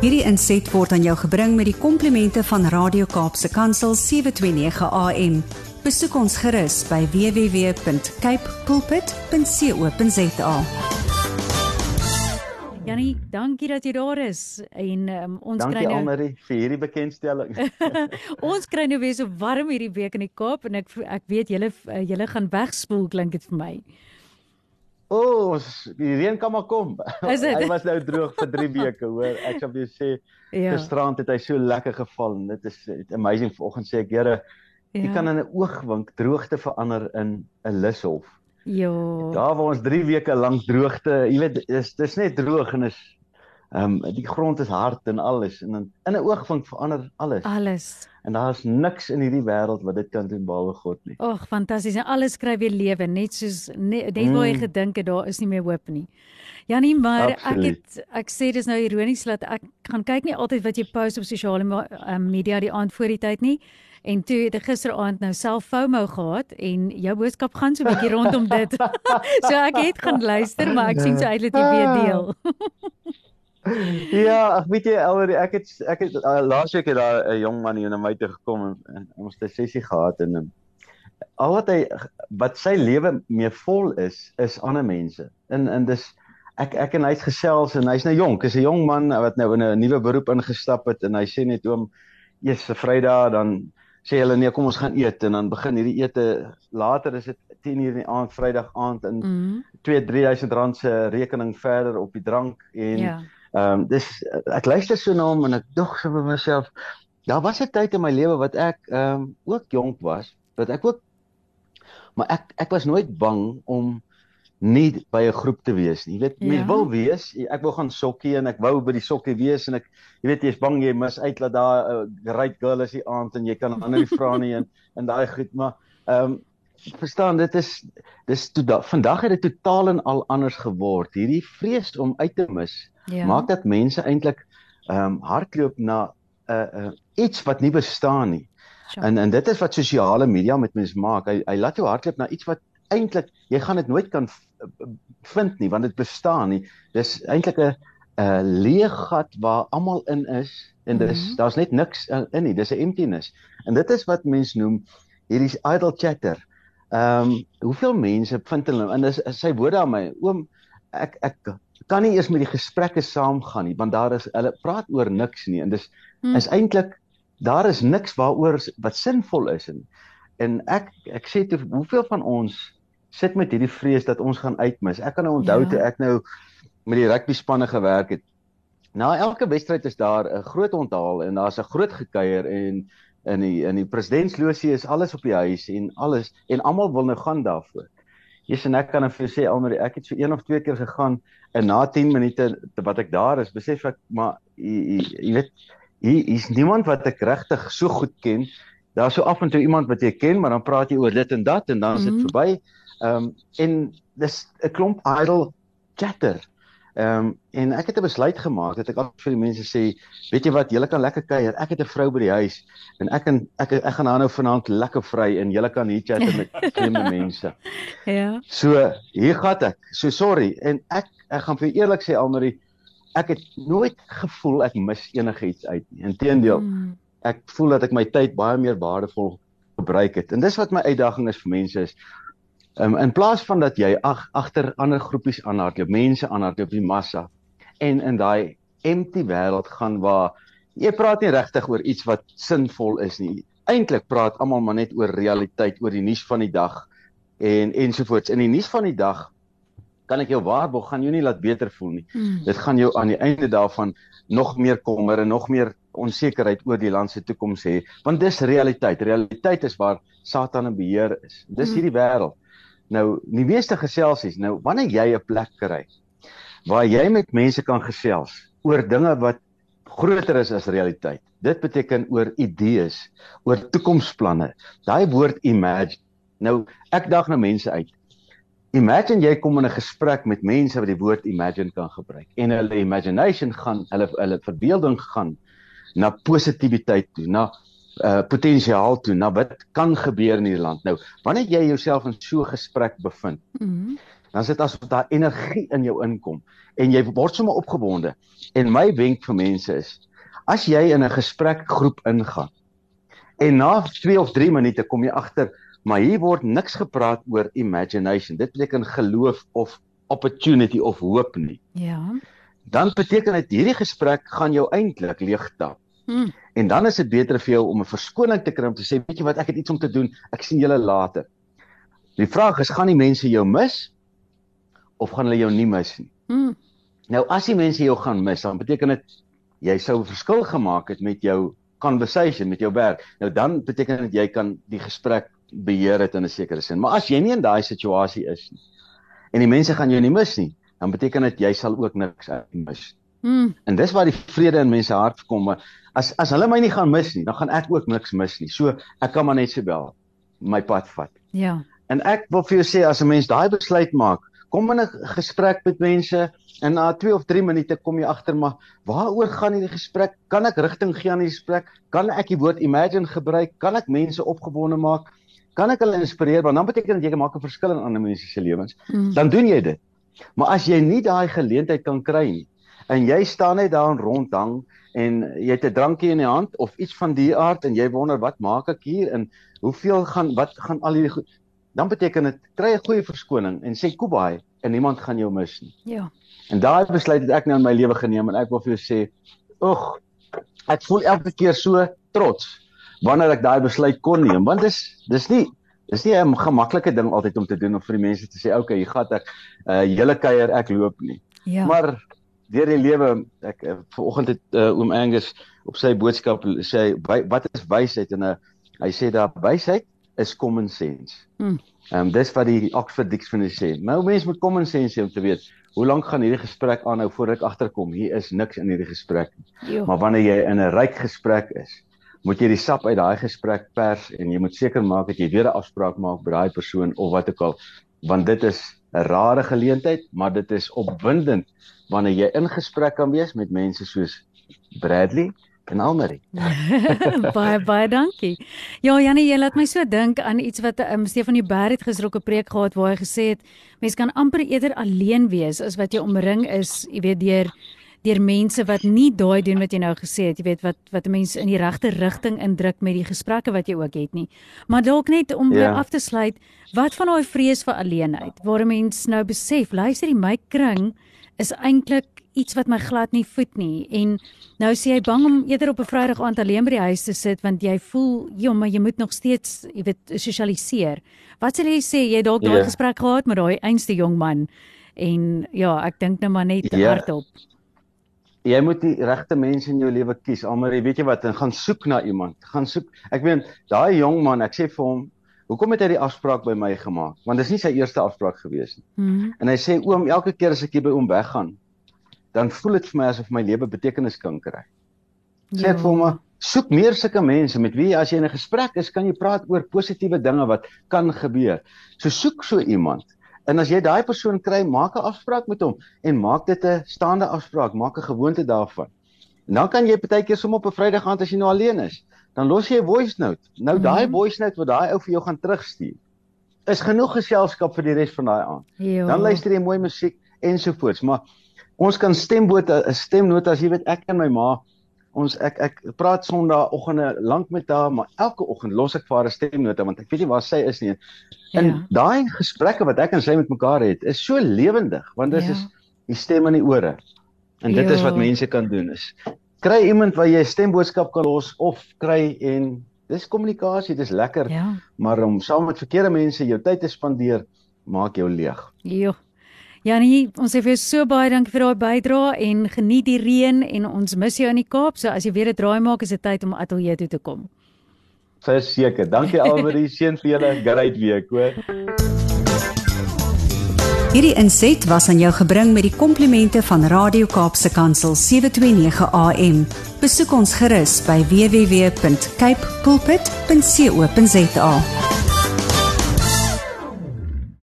Hierdie inset word aan jou gebring met die komplimente van Radio Kaapse Kansel 729 AM. Besoek ons gerus by www.cape pulpit.co.za. Janie, dankie dat jy daar is en um, ons Dankie kry nou Almarie vir hierdie bekendstelling. ons kry nou weer so warm hierdie week in die Kaap en ek ek weet julle uh, julle gaan wegspoel klink dit vir my. O, oh, die reën kan maar kom. Hy was nou droog vir 3 weke, hoor. Ek sou vir jou sê Ja. gisterand het hy so lekker geval en dit is amazing. Vanoggend sê ek, Here, jy Ja. kan in 'n oogwink droogte verander in 'n lushof. Ja. Daar waar ons 3 weke lank droogte, jy weet, dis dis net droog en is ehm um, die grond is hard en alles en dan in 'n oogwink verander alles. Alles. En daar's niks in hierdie wêreld wat dit kan doen behalwe God nie. Ag, fantasties. En alles kry weer lewe, net soos net, net waar jy Mm. gedink het daar is nie meer hoop nie. Janie, maar ek Absoluut. het ek sê dis nou ironies dat ek gaan kyk nie altyd wat jy post op sosiale uh, media die aand voor die tyd nie. En toe het ek gisteraand nou self FOMO gehad en jou boodskap gaan so 'n bietjie rondom dit. so ek het gaan luister, maar ek sien so uit dat jy weer deel. Ja, ag weet jy alweer ek het ek het uh, laasweek het daar 'n jong man hier na my toe gekom en, en ons het 'n sessie gehad en um, al wat hy wat sy lewe mee vol is is ander mense. En en dis ek ek en hy het gesels en hy's nou jonk, is 'n jong man wat nou in 'n nuwe beroep ingestap het en hy sê net oom, eers 'n Vrydag dan sê hulle nee, kom ons gaan eet en dan begin hierdie ete later is dit 10:00 in die aand Vrydag aand en Mhm. 2-3000 rand se rekening verder op die drank en Ja. Ehm um, dis ek luister so na hom en ek dog so by myself, daar was 'n tyd in my lewe wat ek ehm um, ook jonk was, wat ek ook maar ek ek was nooit bang om nie by 'n groep te wees nie. Jy weet, mens Ja. wil wees, ek wou gaan sokkie en ek wou by die sokkie wees en ek jy weet jy's bang jy mis uit dat daar 'n uh, great girl is die aand en jy kan ander nie vra nie en en daai goed, maar ehm um, verstaan dit is dis toe da, vandag het dit totaal en al anders geword. Hierdie vrees om uit te mis Ja. maak dat mense eintlik ehm um, hardloop na 'n uh, uh, iets wat nie bestaan nie. Sure. En en dit is wat sosiale media met mense maak. Hy hy laat jou hardloop na iets wat eintlik jy gaan dit nooit kan v- vind nie want dit bestaan nie. Dis eintlik 'n 'n leë gat waar almal in is en dis Mhm. daar's net niks in, nie. Dis 'n emptiness. En dit is wat mense noem hierdie idle chatter. Ehm um, hoeveel mense vind hulle en dis sy woorde aan my oom ek ek kan nie eers met die gesprekke saamgaan nie want daar is hulle praat oor niks nie en dis Hmm. is eintlik daar is niks waaroor wat sinvol is en en ek ek sê toe hoeveel van ons sit met hierdie vrees dat ons gaan uitmis. Ek kan nou onthou Ja. toe ek nou met die rugby spanne gewerk het. Na elke wedstryd is daar 'n groot onthaal en daar's 'n groot gekuier en in die in die presidentslosie is alles op die huis en alles en almal wil nou gaan daarvoor. Jesus en ek kan nou vir jou sê almal ek het so een of twee keer gegaan en na 10 minute wat ek daar is, besef ek maar jy, jy, weet hier is niemand wat ek regtig so goed ken. Daar's so af en toe iemand wat jy ken, maar dan praat jy oor dit en dat en dan is dit Mhm. verby. Ehm um, en dis 'n klomp idle chatter. Ehm um, en ek het 'n besluit gemaak dat ek altyd vir die mense sê, weet jy wat, julle kan lekker kuier. Ek het 'n vrou by die huis en ek kan ek ek gaan haar nou vanaand lekker vry en julle kan hier chatter met vreemde mense. Ja. So, hier gaan ek. So sorry en ek ek gaan vir jou eerlik sê Almarie, ek het nooit gevoel ek mis enigiets uit nie. Inteendeel, Mm. ek voel dat ek my tyd baie meer waardevol gebruik het. En dis wat my uitdaging is vir mense is um, in plaas van dat jy ag agter ander groepies aanhardloop, mense aanhardloop, die massa en in daai empty wêreld gaan waar jy praat nie regtig oor iets wat sinvol is nie. Eintlik praat almal maar net oor realiteit, oor die nuus van die dag en ensovoorts. In die nuus van die dag kan ek jou waarborg gaan jou nie laat beter voel nie. Mm. Dit gaan jou aan die einde daarvan nog meer kommer en nog meer onsekerheid oor die land se toekoms hê, want dis realiteit. Realiteit is waar Satan in beheer is. Dis Hmm. hierdie wêreld. Nou, die meeste geselsies, nou wanneer jy 'n plek kry waar jy met mense kan gesels oor dinge wat groter is as realiteit. Dit beteken oor idees, oor toekomsplanne. Daai woord imagine. Nou, ek daag nou mense uit. Imagine jy kom in 'n gesprek met mense wat die woord imagine kan gebruik en hulle imagination gaan, hulle hulle verbeelding gaan na positiwiteit toe, na uh potensiaal toe, na wat kan gebeur in hierdie land. Nou, wanneer jy jouself in so 'n gesprek bevind, Mm. dan sit asof daar energie in jou inkom en jy word sommer opgewonde. En my wenk vir mense is as jy in 'n gesprekgroep ingaan en na 2 of 3 minute kom jy agter maar hier word niks gepraat oor imagination. Dit beteken geloof of opportunity of hoop nie. Ja. Dan beteken dit hierdie gesprek gaan jou eintlik leegtap. Hmm. En dan is dit beter vir jou om 'n verskoning te kry om te sê, weet jy wat, ek het iets om te doen. Ek sien julle later. Die vraag is, gaan die mense jou mis of gaan hulle jou nie mis nie? Hmm. Nou as die mense jou gaan mis, dan beteken dit jy sou 'n verskil gemaak het met jou conversation met jou werk. Nou dan beteken dit jy kan die gesprek beheer het in 'n sekere sin. Maar as jy nie in daai situasie is nie en die mense gaan jou nie mis nie, dan beteken dit jy sal ook niks mis. Hmm. En dis waar die vrede in mense hart kom, maar as as hulle my nie gaan mis nie, dan gaan ek ook niks mis nie. So ek kan maar net so bel my pad vat. Ja. En ek wil vir jou sê as 'n mens daai besluit maak, kom in 'n gesprek met mense en na 2 of 3 minute kom jy agter maar waaroor gaan hierdie gesprek? Kan ek rigting gee aan die gesprek? Kan ek die woord imagine gebruik? Kan ek mense opgewonde maak? kan ek hulle inspireer want dan beteken dit jy maak 'n verskil in ander mense se lewens. Mm. Dan doen jy dit. Maar as jy nie daai geleentheid kan kry nie en jy staan net daar rondhang en jy het 'n drankie in die hand of iets van die aard en jy wonder wat maak ek hier en hoeveel gaan wat gaan al hierdie goed dan beteken dit kry 'n goeie verskoning en sê kubai en niemand gaan jou mis nie. Ja. En daai besluit het ek nou in my lewe geneem en ek wil vir jou sê, "Ag, ek voel elke keer so trots wanneer ek daai besluit kon neem want dis dis nie dis nie 'n gemaklike ding altyd om te doen om vir die mense te sê okay hier gaan ek uh, hele kuier ek loop nie ja. maar deur die lewe ek uh, vanoggend het uh, oom Angus op sy boodskap sê wat is wysheid en uh, hy sê daar wysheid is common sense hmm. Ehm um, dis wat die Oxford Dictionary sê. Nou mense moet common sense hê om te weet hoe lank gaan hierdie gesprek aanhou voordat ek agterkom hier is niks in hierdie gesprek nie. Maar wanneer jy in 'n ryk gesprek is, moet jy die sap uit daai gesprek pers en jy moet seker maak dat jy weer 'n afspraak maak by daai persoon of wat ook al want dit is 'n rare geleentheid maar dit is opwindend wanneer jy in gesprek kan wees met mense soos Bradley en Almarie. baie baie dankie. Ja, Janie, jy laat my so dink aan iets wat um, Stefan die Berg het gister op 'n preek gehad waar hy gesê het mense kan amper eerder alleen wees as wat jy omring is, jy weet deur deur mense wat nie daai doen wat jy nou gesê het, jy weet wat wat mense in die regte rigting indruk met die gesprekke wat jy ook het nie. Maar dalk net om weer ja. af te sluit, wat van daai vrees vir alleenheid waar mense nou besef, luister, die my kring is eintlik iets wat my glad nie voed nie en nou sê jy bang om eerder op 'n Vrydag aand alleen by die huis te sit want jy voel ja maar jy moet nog steeds jy weet sosialiseer. Wat sê jy sê jy dalk daai yeah. Ja. gesprek gehad met daai einste jong man en ja ek dink nou maar net yeah. Ja. hardop jy moet die regte mense in jou lewe kies. Almal, weet jy wat, en gaan soek na iemand. Gaan soek. Ek weet daai jong man, ek sê vir hom, "Hoekom het hy die afspraak by my gemaak?" Want dis nie sy eerste afspraak gewees nie. Hmm. En hy sê, "Oom, elke keer as ek hier by oom weggaan, dan voel dit vir my asof my lewe betekenis kan kry." Sê ek ja. vir hom, "Soek meer sulke mense met wie as jy in 'n gesprek is, kan jy praat oor positiewe dinge wat kan gebeur." So soek so iemand. En as jy daai persoon kry, maak 'n afspraak met hom en maak dit 'n staande afspraak, maak 'n gewoonte daarvan. En dan kan jy partykeer som op 'n Vrydag aand as jy nou alleen is, dan los jy 'n voice note. Nou mm -hmm. daai voice note wat daai ou vir jou gaan terugstuur, is genoeg geselskap vir die res van daai aand. Jo. Dan luister jy mooi musiek ensovoorts, maar ons kan stembote 'n stemnota as jy weet ek en my ma ons ek ek praat sonnaandoggende lank met haar maar elke oggend los ek vir haar 'n stemnota want ek weet nie waar sy is nie En ja. daai gesprekke wat ek en sy met mekaar het, is so lewendig want dit ja. is die stem in die ore. En dit jo. is wat ja. mense kan doen is kry iemand wat jy 'n stemboodskap kan los of kry en dis kommunikasie, dis lekker. Ja. Maar om saam met verkeerde mense jou tyd te spandeer, maak jou leeg. Jo. Janie, ons sê vir jou so baie dankie vir daai bydrae en geniet die reën en ons mis jou in die Kaap. So as jy weer 'n draai maak, is dit tyd om ateljee toe te kom. Verseker. Dankie Almarie, seën vir julle 'n great week, hoor. Hierdie inset was aan jou gebring met die komplimente van Radio Kaapse Kansel 729 AM. Besoek ons gerus by www.cape pulpit.co.za.